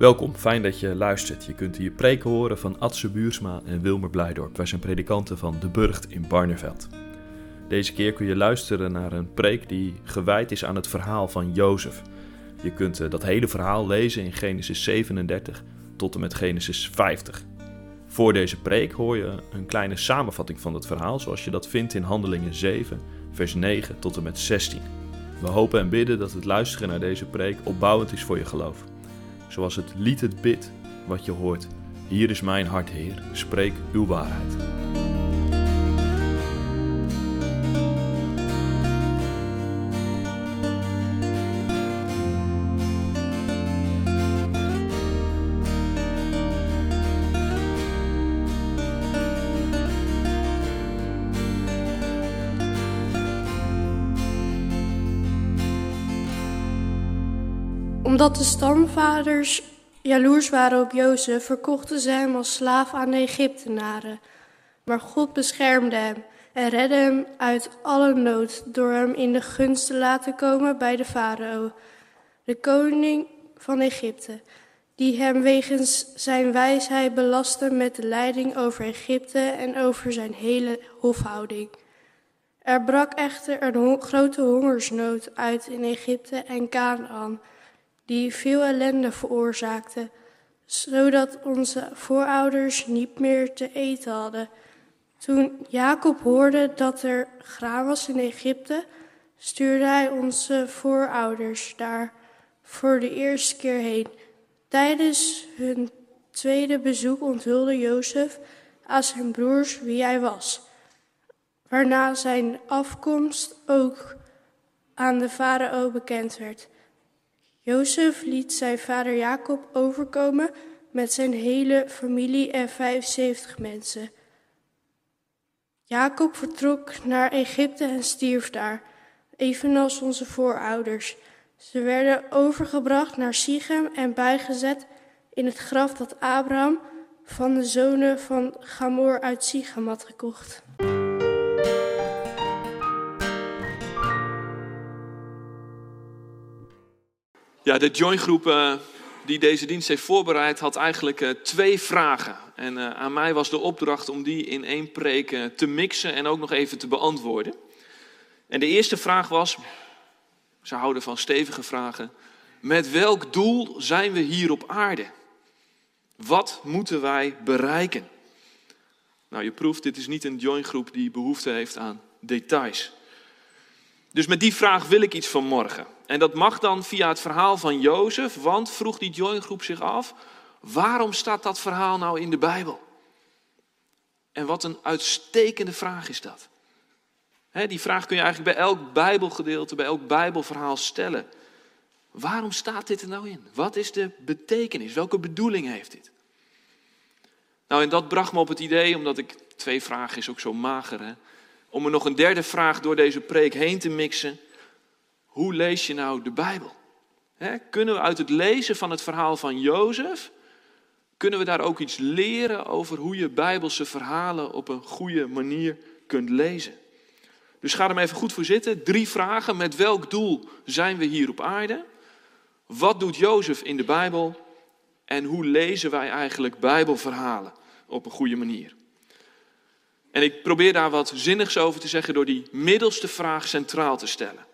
Welkom, fijn dat je luistert. Je kunt hier preken horen van Adse Buursma en Wilmer Blijdorp. Wij zijn predikanten van De Burgt in Barneveld. Deze keer kun je luisteren naar een preek die gewijd is aan het verhaal van Jozef. Je kunt eh, dat hele verhaal lezen in Genesis 37 tot en met Genesis 50. Voor deze preek hoor je een kleine samenvatting van het verhaal, zoals je dat vindt in Handelingen 7, vers 9 tot en met 16. We hopen en bidden dat het luisteren naar deze preek opbouwend is voor je geloof. Zoals het lied het bidt wat je hoort. Hier is mijn hart, Heer, spreek uw waarheid. Omdat de stamvaders jaloers waren op Jozef, verkochten ze hem als slaaf aan de Egyptenaren. Maar God beschermde hem en redde hem uit alle nood door hem in de gunst te laten komen bij de farao, de koning van Egypte, die hem wegens zijn wijsheid belastte met de leiding over Egypte en over zijn hele hofhouding. Er brak echter een grote hongersnood uit in Egypte en Canaan die veel ellende veroorzaakte, zodat onze voorouders niet meer te eten hadden. Toen Jacob hoorde dat er graan was in Egypte, stuurde hij onze voorouders daar voor de eerste keer heen. Tijdens hun tweede bezoek onthulde Jozef aan zijn broers wie hij was, waarna zijn afkomst ook aan de farao bekend werd. Jozef liet zijn vader Jacob overkomen met zijn hele familie en 75 mensen. Jacob vertrok naar Egypte en stierf daar, evenals onze voorouders. Ze werden overgebracht naar Sichem en bijgezet in het graf dat Abraham van de zonen van Gamor uit Sichem had gekocht. De joingroep uh, die deze dienst heeft voorbereid had eigenlijk uh, twee vragen. En uh, aan mij was de opdracht om die in één preek te mixen en ook nog even te beantwoorden. En de eerste vraag was, ze houden van stevige vragen, met welk doel zijn we hier op aarde? Wat moeten wij bereiken? Nou, je proeft, dit is niet een joingroep die behoefte heeft aan details. Dus met die vraag wil ik iets van morgen. En dat mag dan via het verhaal van Jozef, want vroeg die joingroep zich af, waarom staat dat verhaal nou in de Bijbel? En wat een uitstekende vraag is dat. die vraag kun je eigenlijk bij elk Bijbelgedeelte, bij elk Bijbelverhaal stellen. Waarom staat dit er nou in? Wat is de betekenis? Welke bedoeling heeft dit? Nou, en dat bracht me op het idee, omdat ik twee vragen is ook zo mager, hè, om er nog een derde vraag door deze preek heen te mixen. Hoe lees je nou de Bijbel? kunnen we uit het lezen van het verhaal van Jozef, kunnen we daar ook iets leren over hoe je Bijbelse verhalen op een goede manier kunt lezen? Dus ga er maar even goed voor zitten. Drie vragen. Met welk doel zijn we hier op aarde? Wat doet Jozef in de Bijbel? En hoe lezen wij eigenlijk Bijbelverhalen op een goede manier? En ik probeer daar wat zinnigs over te zeggen door die middelste vraag centraal te stellen.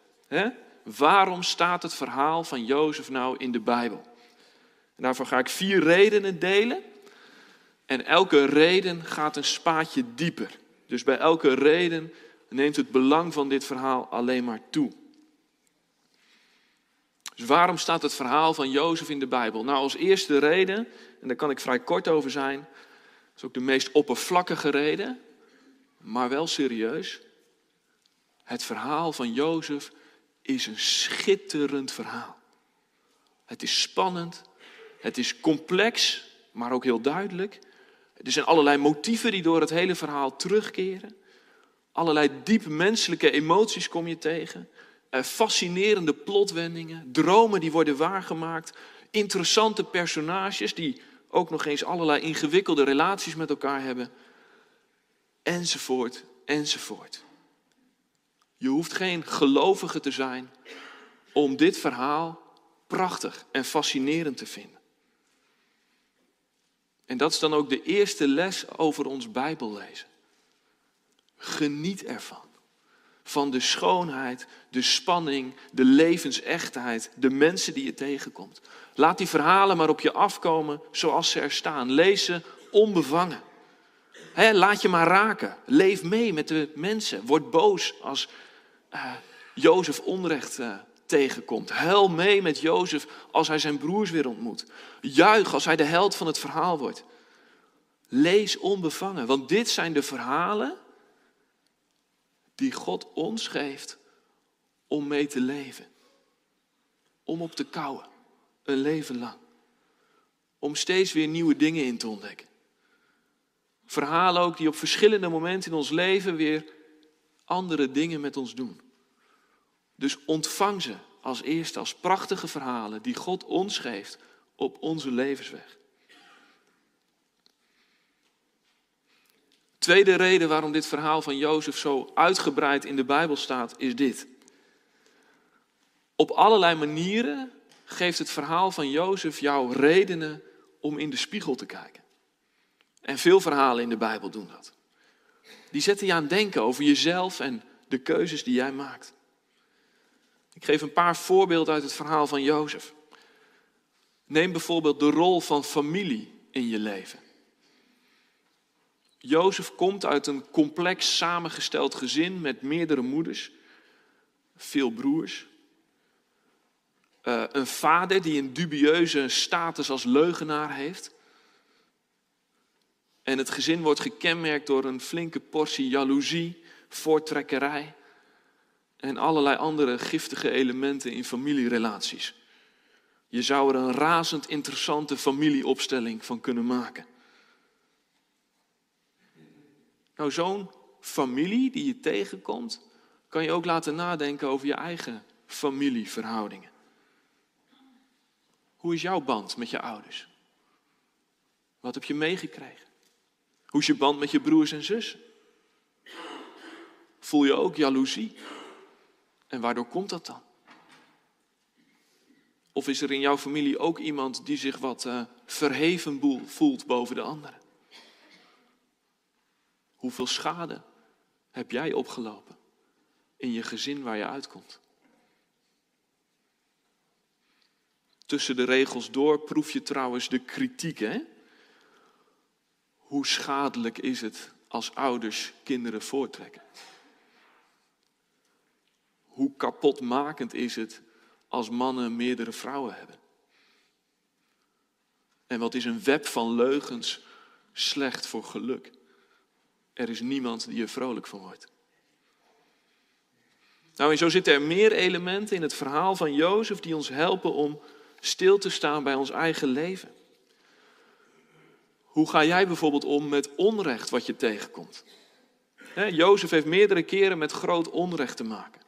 Waarom staat het verhaal van Jozef nou in de Bijbel? Daarvoor ga ik vier redenen delen. En elke reden gaat een spaatje dieper. Dus bij elke reden neemt het belang van dit verhaal alleen maar toe. Dus waarom staat het verhaal van Jozef in de Bijbel? Nou, als eerste reden, en daar kan ik vrij kort over zijn, dat is ook de meest oppervlakkige reden, maar wel serieus. Het verhaal van Jozef is een schitterend verhaal. Het is spannend, het is complex, maar ook heel duidelijk. Er zijn allerlei motieven die door het hele verhaal terugkeren. Allerlei diep menselijke emoties kom je tegen. Eh, fascinerende plotwendingen, dromen die worden waargemaakt. Interessante personages die ook nog eens allerlei ingewikkelde relaties met elkaar hebben. Enzovoort, enzovoort. Je hoeft geen gelovige te zijn om dit verhaal prachtig en fascinerend te vinden. En dat is dan ook de eerste les over ons Bijbellezen. Geniet ervan. Van de schoonheid, de spanning, de levensechtheid, de mensen die je tegenkomt. Laat die verhalen maar op je afkomen zoals ze er staan. Lees ze onbevangen. Laat je maar raken. Leef mee met de mensen. Word boos als uh, Jozef onrecht uh, tegenkomt. Huil mee met Jozef als hij zijn broers weer ontmoet. Juich als hij de held van het verhaal wordt. Lees onbevangen, want dit zijn de verhalen die God ons geeft om mee te leven. Om op te kouwen, een leven lang. Om steeds weer nieuwe dingen in te ontdekken. Verhalen ook die op verschillende momenten in ons leven weer andere dingen met ons doen. Dus ontvang ze als eerste als prachtige verhalen die God ons geeft op onze levensweg. Tweede reden waarom dit verhaal van Jozef zo uitgebreid in de Bijbel staat, is dit. Op allerlei manieren geeft het verhaal van Jozef jou redenen om in de spiegel te kijken. En veel verhalen in de Bijbel doen dat. Die zetten je aan denken over jezelf en de keuzes die jij maakt. Ik geef een paar voorbeelden uit het verhaal van Jozef. Neem bijvoorbeeld de rol van familie in je leven. Jozef komt uit een complex samengesteld gezin met meerdere moeders, veel broers. Uh, een vader die een dubieuze status als leugenaar heeft. En het gezin wordt gekenmerkt door een flinke portie jaloezie, voortrekkerij en allerlei andere giftige elementen in familierelaties. Je zou er een razend interessante familieopstelling van kunnen maken. Nou, zo'n familie die je tegenkomt, kan je ook laten nadenken over je eigen familieverhoudingen. Hoe is jouw band met je ouders? Wat heb je meegekregen? Hoe is je band met je broers en zussen? Voel je ook jaloezie? En waardoor komt dat dan? Of is er in jouw familie ook iemand die zich wat uh, verheven voelt boven de anderen? Hoeveel schade heb jij opgelopen in je gezin waar je uitkomt? Tussen de regels door proef je trouwens de kritiek. Hè? Hoe schadelijk is het als ouders kinderen voortrekken? Hoe kapotmakend is het als mannen meerdere vrouwen hebben? En wat is een web van leugens slecht voor geluk? Er is niemand die er vrolijk van wordt. Nou, en zo zitten er meer elementen in het verhaal van Jozef die ons helpen om stil te staan bij ons eigen leven. Hoe ga jij bijvoorbeeld om met onrecht wat je tegenkomt? Jozef heeft meerdere keren met groot onrecht te maken.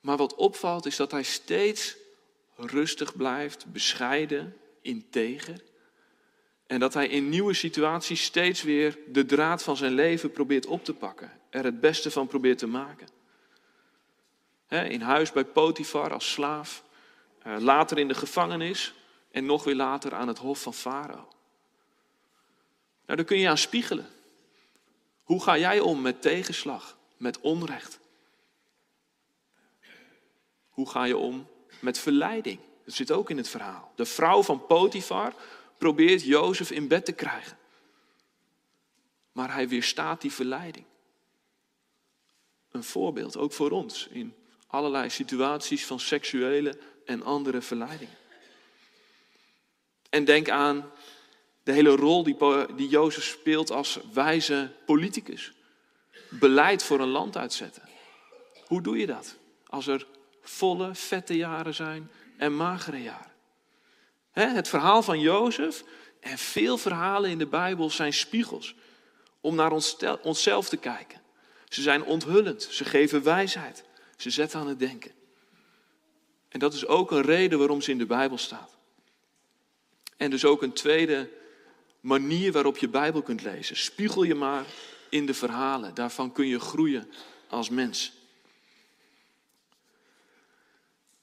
Maar wat opvalt is dat hij steeds rustig blijft, bescheiden, integer. En dat hij in nieuwe situaties steeds weer de draad van zijn leven probeert op te pakken. Er het beste van probeert te maken. In huis bij Potifar als slaaf. Eh, later in de gevangenis. En nog weer later aan het hof van Farao. Nou, daar kun je aan spiegelen. Hoe ga jij om met tegenslag, met onrecht? Hoe ga je om met verleiding? Dat zit ook in het verhaal. De vrouw van Potifar probeert Jozef in bed te krijgen. Maar hij weerstaat die verleiding. Een voorbeeld, ook voor ons, in allerlei situaties van seksuele en andere verleidingen. En denk aan de hele rol die, die Jozef speelt als wijze politicus. Beleid voor een land uitzetten. Hoe doe je dat? Als er volle, vette jaren zijn en magere jaren. Het verhaal van Jozef en veel verhalen in de Bijbel zijn spiegels om naar onszelf te kijken. Ze zijn onthullend, ze geven wijsheid, ze zetten aan het denken. En dat is ook een reden waarom ze in de Bijbel staat. En dus ook een tweede manier waarop je Bijbel kunt lezen. Spiegel je maar in de verhalen, daarvan kun je groeien als mens.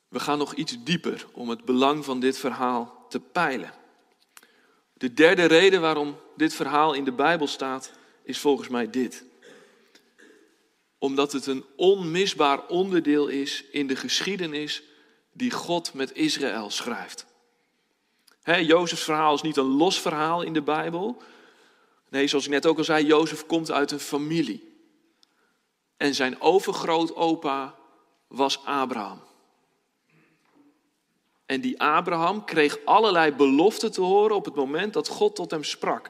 We gaan nog iets dieper om het belang van dit verhaal te peilen. De derde reden waarom dit verhaal in de Bijbel staat, is volgens mij dit. Omdat het een onmisbaar onderdeel is in de geschiedenis die God met Israël schrijft. Jozefs verhaal is niet een los verhaal in de Bijbel. Nee, zoals ik net ook al zei, Jozef komt uit een familie. En zijn overgrootopa was Abraham. En die Abraham kreeg allerlei beloften te horen op het moment dat God tot hem sprak.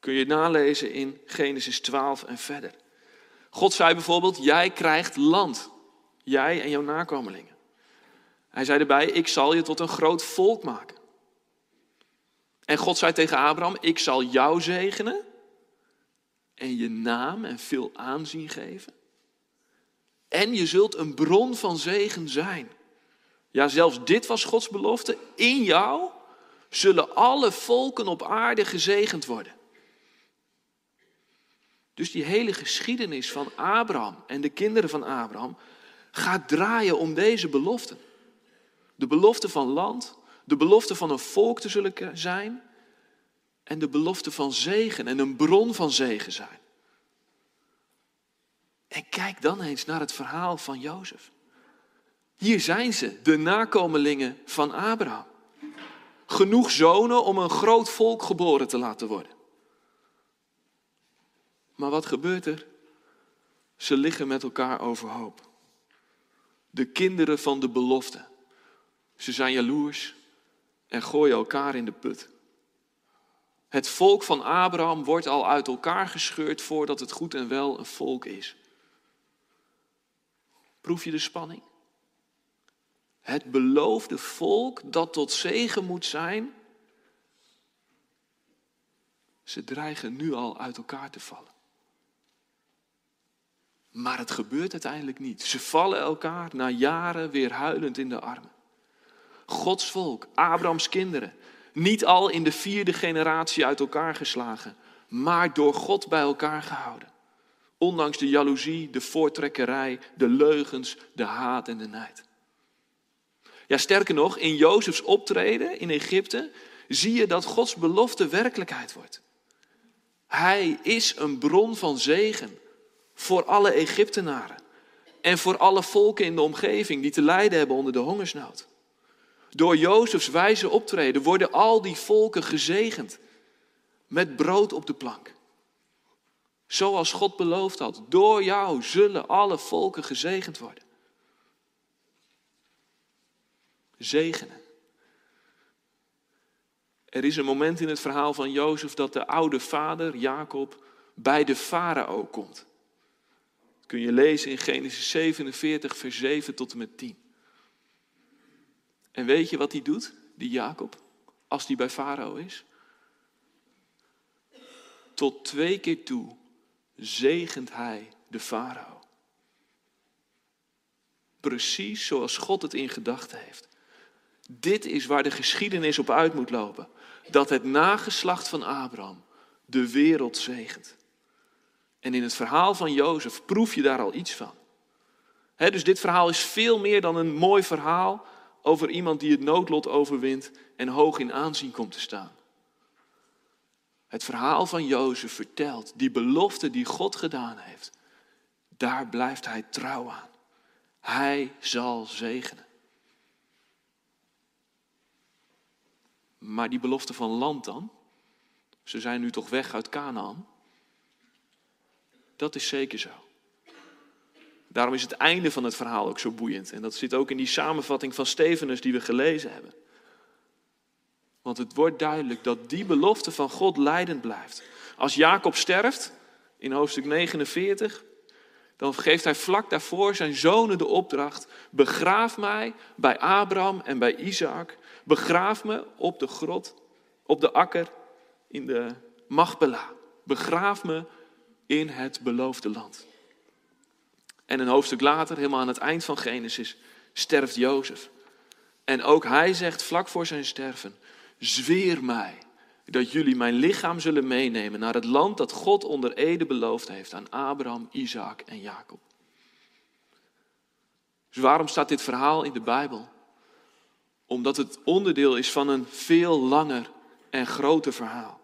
Kun je nalezen in Genesis 12 en verder. God zei bijvoorbeeld: Jij krijgt land. Jij en jouw nakomelingen. Hij zei erbij: Ik zal je tot een groot volk maken. En God zei tegen Abraham: Ik zal jou zegenen en je naam en veel aanzien geven. En je zult een bron van zegen zijn. Ja, zelfs dit was Gods belofte. In jou zullen alle volken op aarde gezegend worden. Dus die hele geschiedenis van Abraham en de kinderen van Abraham gaat draaien om deze beloften. De belofte van land, de belofte van een volk te zullen zijn en de belofte van zegen en een bron van zegen zijn. En kijk dan eens naar het verhaal van Jozef. Hier zijn ze, de nakomelingen van Abraham. Genoeg zonen om een groot volk geboren te laten worden. Maar wat gebeurt er? Ze liggen met elkaar overhoop. De kinderen van de belofte. Ze zijn jaloers en gooien elkaar in de put. Het volk van Abraham wordt al uit elkaar gescheurd voordat het goed en wel een volk is. Proef je de spanning? Het beloofde volk dat tot zegen moet zijn, ze dreigen nu al uit elkaar te vallen. Maar het gebeurt uiteindelijk niet. Ze vallen elkaar na jaren weer huilend in de armen. Gods volk, Abrahams kinderen, niet al in de vierde generatie uit elkaar geslagen, maar door God bij elkaar gehouden. Ondanks de jaloezie, de voortrekkerij, de leugens, de haat en de nijd. Ja, sterker nog, in Jozefs optreden in Egypte zie je dat Gods belofte werkelijkheid wordt. Hij is een bron van zegen voor alle Egyptenaren en voor alle volken in de omgeving die te lijden hebben onder de hongersnood. Door Jozefs wijze optreden worden al die volken gezegend met brood op de plank. Zoals God beloofd had, door jou zullen alle volken gezegend worden. Zegenen. Er is een moment in het verhaal van Jozef dat de oude vader, Jacob, bij de farao komt. Dat kun je lezen in Genesis 47, vers 7 tot en met 10. En weet je wat hij doet, die Jacob, als hij bij Farao is? Tot twee keer toe zegent hij de farao. Precies zoals God het in gedachten heeft. Dit is waar de geschiedenis op uit moet lopen. Dat het nageslacht van Abraham de wereld zegent. En in het verhaal van Jozef proef je daar al iets van. dus dit verhaal is veel meer dan een mooi verhaal over iemand die het noodlot overwint en hoog in aanzien komt te staan. Het verhaal van Jozef vertelt die belofte die God gedaan heeft. Daar blijft hij trouw aan. Hij zal zegenen. Maar die belofte van land dan? Ze zijn nu toch weg uit Canaan? Dat is zeker zo. Daarom is het einde van het verhaal ook zo boeiend. En dat zit ook in die samenvatting van Stevenus die we gelezen hebben. Want het wordt duidelijk dat die belofte van God leidend blijft. Als Jacob sterft, in hoofdstuk 49, dan geeft hij vlak daarvoor zijn zonen de opdracht: begraaf mij bij Abraham en bij Isaac. Begraaf me op de grot, op de akker in de Machpela. Begraaf me in het beloofde land. En een hoofdstuk later, helemaal aan het eind van Genesis, sterft Jozef. En ook hij zegt vlak voor zijn sterven: Zweer mij dat jullie mijn lichaam zullen meenemen naar het land dat God onder Ede beloofd heeft aan Abraham, Isaac en Jacob. Dus waarom staat dit verhaal in de Bijbel? Omdat het onderdeel is van een veel langer en grote verhaal.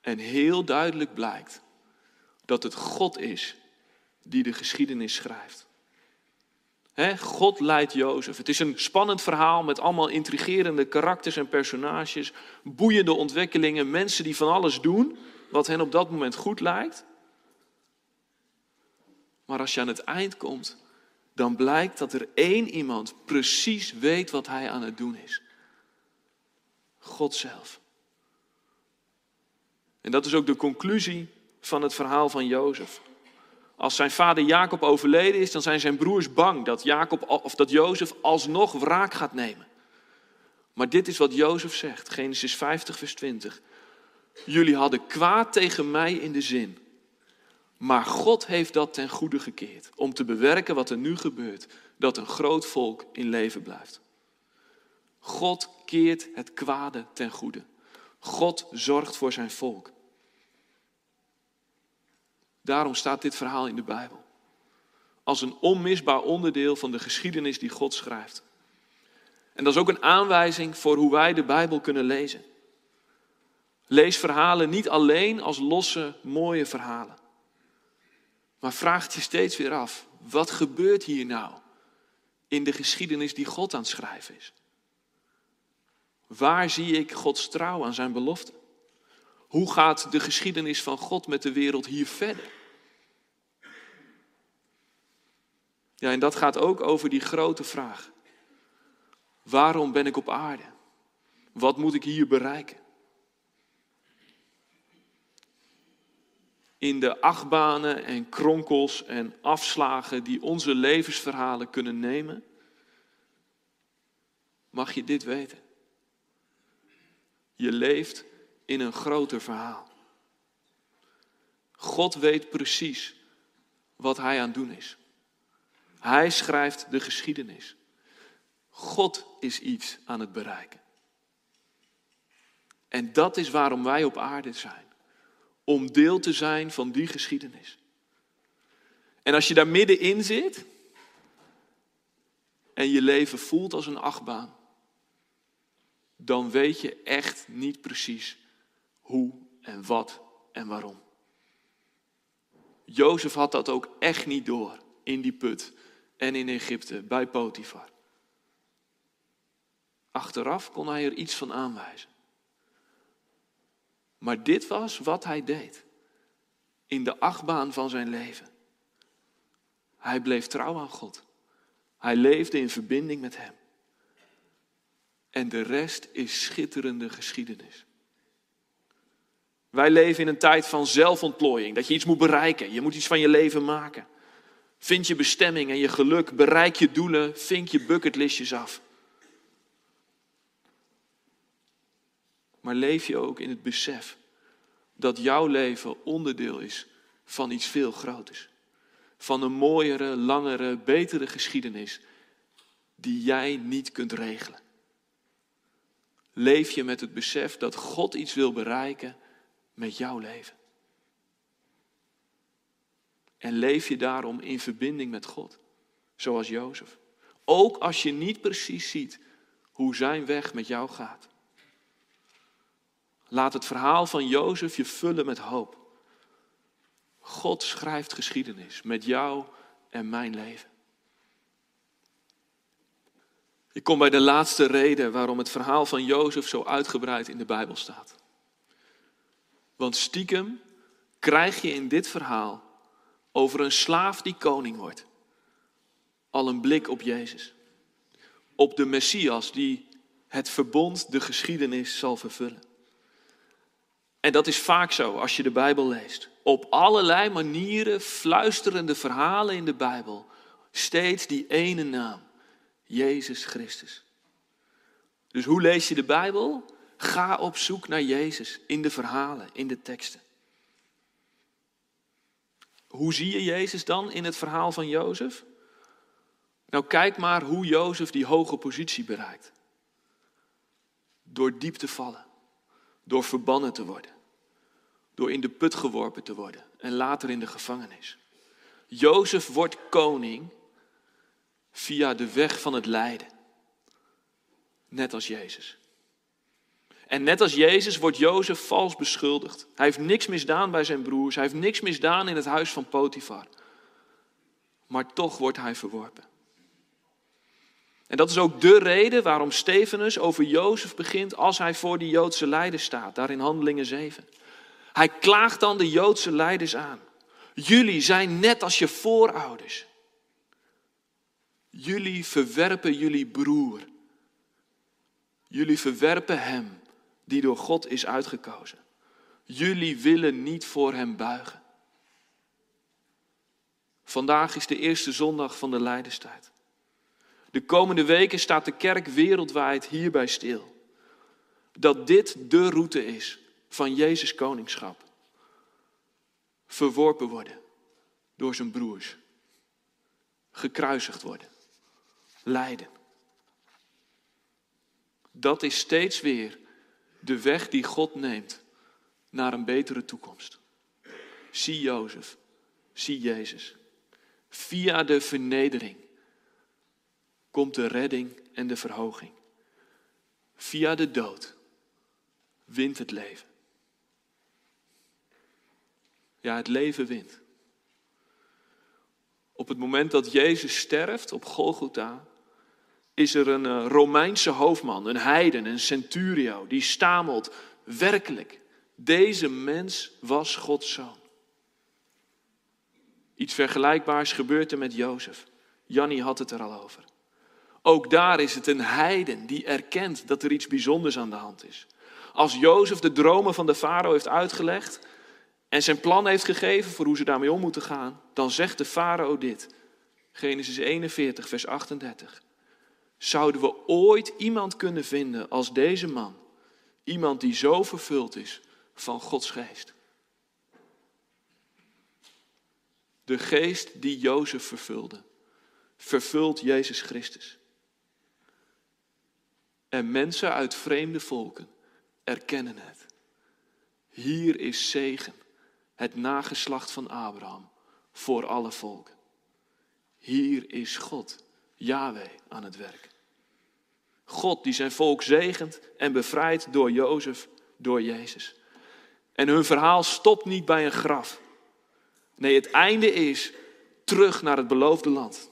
En heel duidelijk blijkt dat het God is die de geschiedenis schrijft. God leidt Jozef. Het is een spannend verhaal met allemaal intrigerende karakters en personages, boeiende ontwikkelingen, mensen die van alles doen wat hen op dat moment goed lijkt. Maar als je aan het eind komt, dan blijkt dat er één iemand precies weet wat hij aan het doen is. God zelf. En dat is ook de conclusie van het verhaal van Jozef. Als zijn vader Jacob overleden is, dan zijn zijn broers bang dat, Jacob, of dat Jozef alsnog wraak gaat nemen. Maar dit is wat Jozef zegt, Genesis 50, vers 20. Jullie hadden kwaad tegen mij in de zin, maar God heeft dat ten goede gekeerd om te bewerken wat er nu gebeurt, dat een groot volk in leven blijft. God keert het kwade ten goede. God zorgt voor zijn volk. Daarom staat dit verhaal in de Bijbel. Als een onmisbaar onderdeel van de geschiedenis die God schrijft. En dat is ook een aanwijzing voor hoe wij de Bijbel kunnen lezen. Lees verhalen niet alleen als losse, mooie verhalen. Maar vraag je steeds weer af, wat gebeurt hier nou in de geschiedenis die God aan het schrijven is? Waar zie ik Gods trouw aan zijn belofte? Hoe gaat de geschiedenis van God met de wereld hier verder? Ja, en dat gaat ook over die grote vraag. Waarom ben ik op aarde? Wat moet ik hier bereiken? In de achtbanen en kronkels en afslagen die onze levensverhalen kunnen nemen, mag je dit weten. Je leeft in een groter verhaal. God weet precies wat Hij aan het doen is. Hij schrijft de geschiedenis. God is iets aan het bereiken. En dat is waarom wij op aarde zijn. Om deel te zijn van die geschiedenis. En als je daar middenin zit en je leven voelt als een achtbaan, dan weet je echt niet precies hoe en wat en waarom. Jozef had dat ook echt niet door in die put en in Egypte bij Potifar. Achteraf kon hij er iets van aanwijzen. Maar dit was wat hij deed in de achtbaan van zijn leven. Hij bleef trouw aan God. Hij leefde in verbinding met Hem. En de rest is schitterende geschiedenis. Wij leven in een tijd van zelfontplooiing, dat je iets moet bereiken, je moet iets van je leven maken. Vind je bestemming en je geluk, bereik je doelen, vink je bucketlistjes af. Maar leef je ook in het besef dat jouw leven onderdeel is van iets veel groters. Van een mooiere, langere, betere geschiedenis die jij niet kunt regelen. Leef je met het besef dat God iets wil bereiken met jouw leven. En leef je daarom in verbinding met God, zoals Jozef. Ook als je niet precies ziet hoe zijn weg met jou gaat. Laat het verhaal van Jozef je vullen met hoop. God schrijft geschiedenis met jou en mijn leven. Ik kom bij de laatste reden waarom het verhaal van Jozef zo uitgebreid in de Bijbel staat. Want stiekem krijg je in dit verhaal over een slaaf die koning wordt al een blik op Jezus. Op de Messias die het verbond, de geschiedenis zal vervullen. En dat is vaak zo als je de Bijbel leest. Op allerlei manieren fluisterende verhalen in de Bijbel. Steeds die ene naam. Jezus Christus. Dus hoe lees je de Bijbel? Ga op zoek naar Jezus in de verhalen, in de teksten. Hoe zie je Jezus dan in het verhaal van Jozef? Nou, kijk maar hoe Jozef die hoge positie bereikt. Door diep te vallen, door verbannen te worden, door in de put geworpen te worden en later in de gevangenis. Jozef wordt koning via de weg van het lijden. net als Jezus. En net als Jezus wordt Jozef vals beschuldigd. Hij heeft niks misdaan bij zijn broers, hij heeft niks misdaan in het huis van Potifar. Maar toch wordt hij verworpen. En dat is ook de reden waarom Stefanus over Jozef begint als hij voor die Joodse leiders staat, daar in Handelingen 7. Hij klaagt dan de Joodse leiders aan. Jullie zijn net als je voorouders. Jullie verwerpen jullie broer. Jullie verwerpen hem die door God is uitgekozen. Jullie willen niet voor hem buigen. Vandaag is de eerste zondag van de Leiderstijd. De komende weken staat de kerk wereldwijd hierbij stil. Dat dit de route is van Jezus koningschap. Verworpen worden door zijn broers. Gekruisigd worden. Lijden. Dat is steeds weer de weg die God neemt naar een betere toekomst. Zie Jozef, zie Jezus. Via de vernedering komt de redding en de verhoging. Via de dood wint het leven. Ja, het leven wint. Op het moment dat Jezus sterft op Golgotha, is er een eh, Romeinse hoofdman, een heiden, een centurio, die stamelt, werkelijk, deze mens was Gods zoon. Iets vergelijkbaars gebeurt er met Jozef. Jannie had het er al over. Ook daar is het een heiden die erkent dat er iets bijzonders aan de hand is. Als Jozef de dromen van de farao heeft uitgelegd en zijn plan heeft gegeven voor hoe ze daarmee om moeten gaan, dan zegt de farao dit. Genesis 41, vers 38. Zouden we ooit iemand kunnen vinden als deze man? Iemand die zo vervuld is van Gods geest. De geest die Jozef vervulde, vervult Jezus Christus. En mensen uit vreemde volken erkennen het. Hier is zegen, het nageslacht van Abraham, voor alle volken. Hier is God, Yahweh, aan het werk. God die zijn volk zegent en bevrijdt door Jozef, door Jezus. En hun verhaal stopt niet bij een graf. Nee, het einde is terug naar het beloofde land.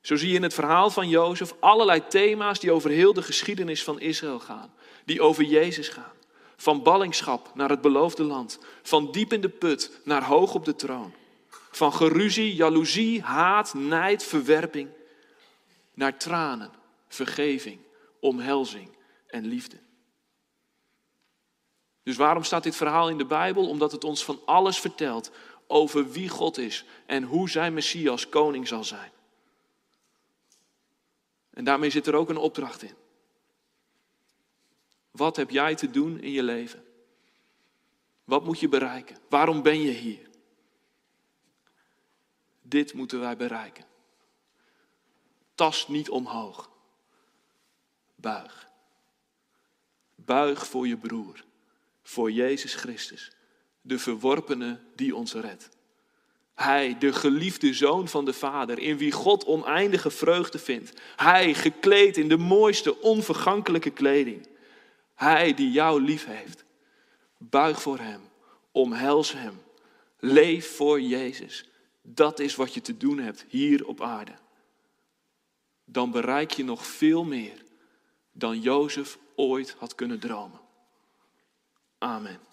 Zo zie je in het verhaal van Jozef allerlei thema's die over heel de geschiedenis van Israël gaan. Die over Jezus gaan. Van ballingschap naar het beloofde land. Van diep in de put naar hoog op de troon. Van geruzie, jaloezie, haat, nijd, verwerping. Naar tranen, vergeving, omhelzing en liefde. Dus waarom staat dit verhaal in de Bijbel? Omdat het ons van alles vertelt over wie God is en hoe zijn Messias koning zal zijn. En daarmee zit er ook een opdracht in. Wat heb jij te doen in je leven? Wat moet je bereiken? Waarom ben je hier? Dit moeten wij bereiken. Tast niet omhoog. Buig. Buig voor je broer, voor Jezus Christus, de verworpene die ons redt. Hij, de geliefde zoon van de Vader, in wie God oneindige vreugde vindt. Hij, gekleed in de mooiste, onvergankelijke kleding. Hij die jou lief heeft. Buig voor Hem, omhels Hem. Leef voor Jezus. Dat is wat je te doen hebt hier op aarde. Dan bereik je nog veel meer dan Jozef ooit had kunnen dromen. Amen.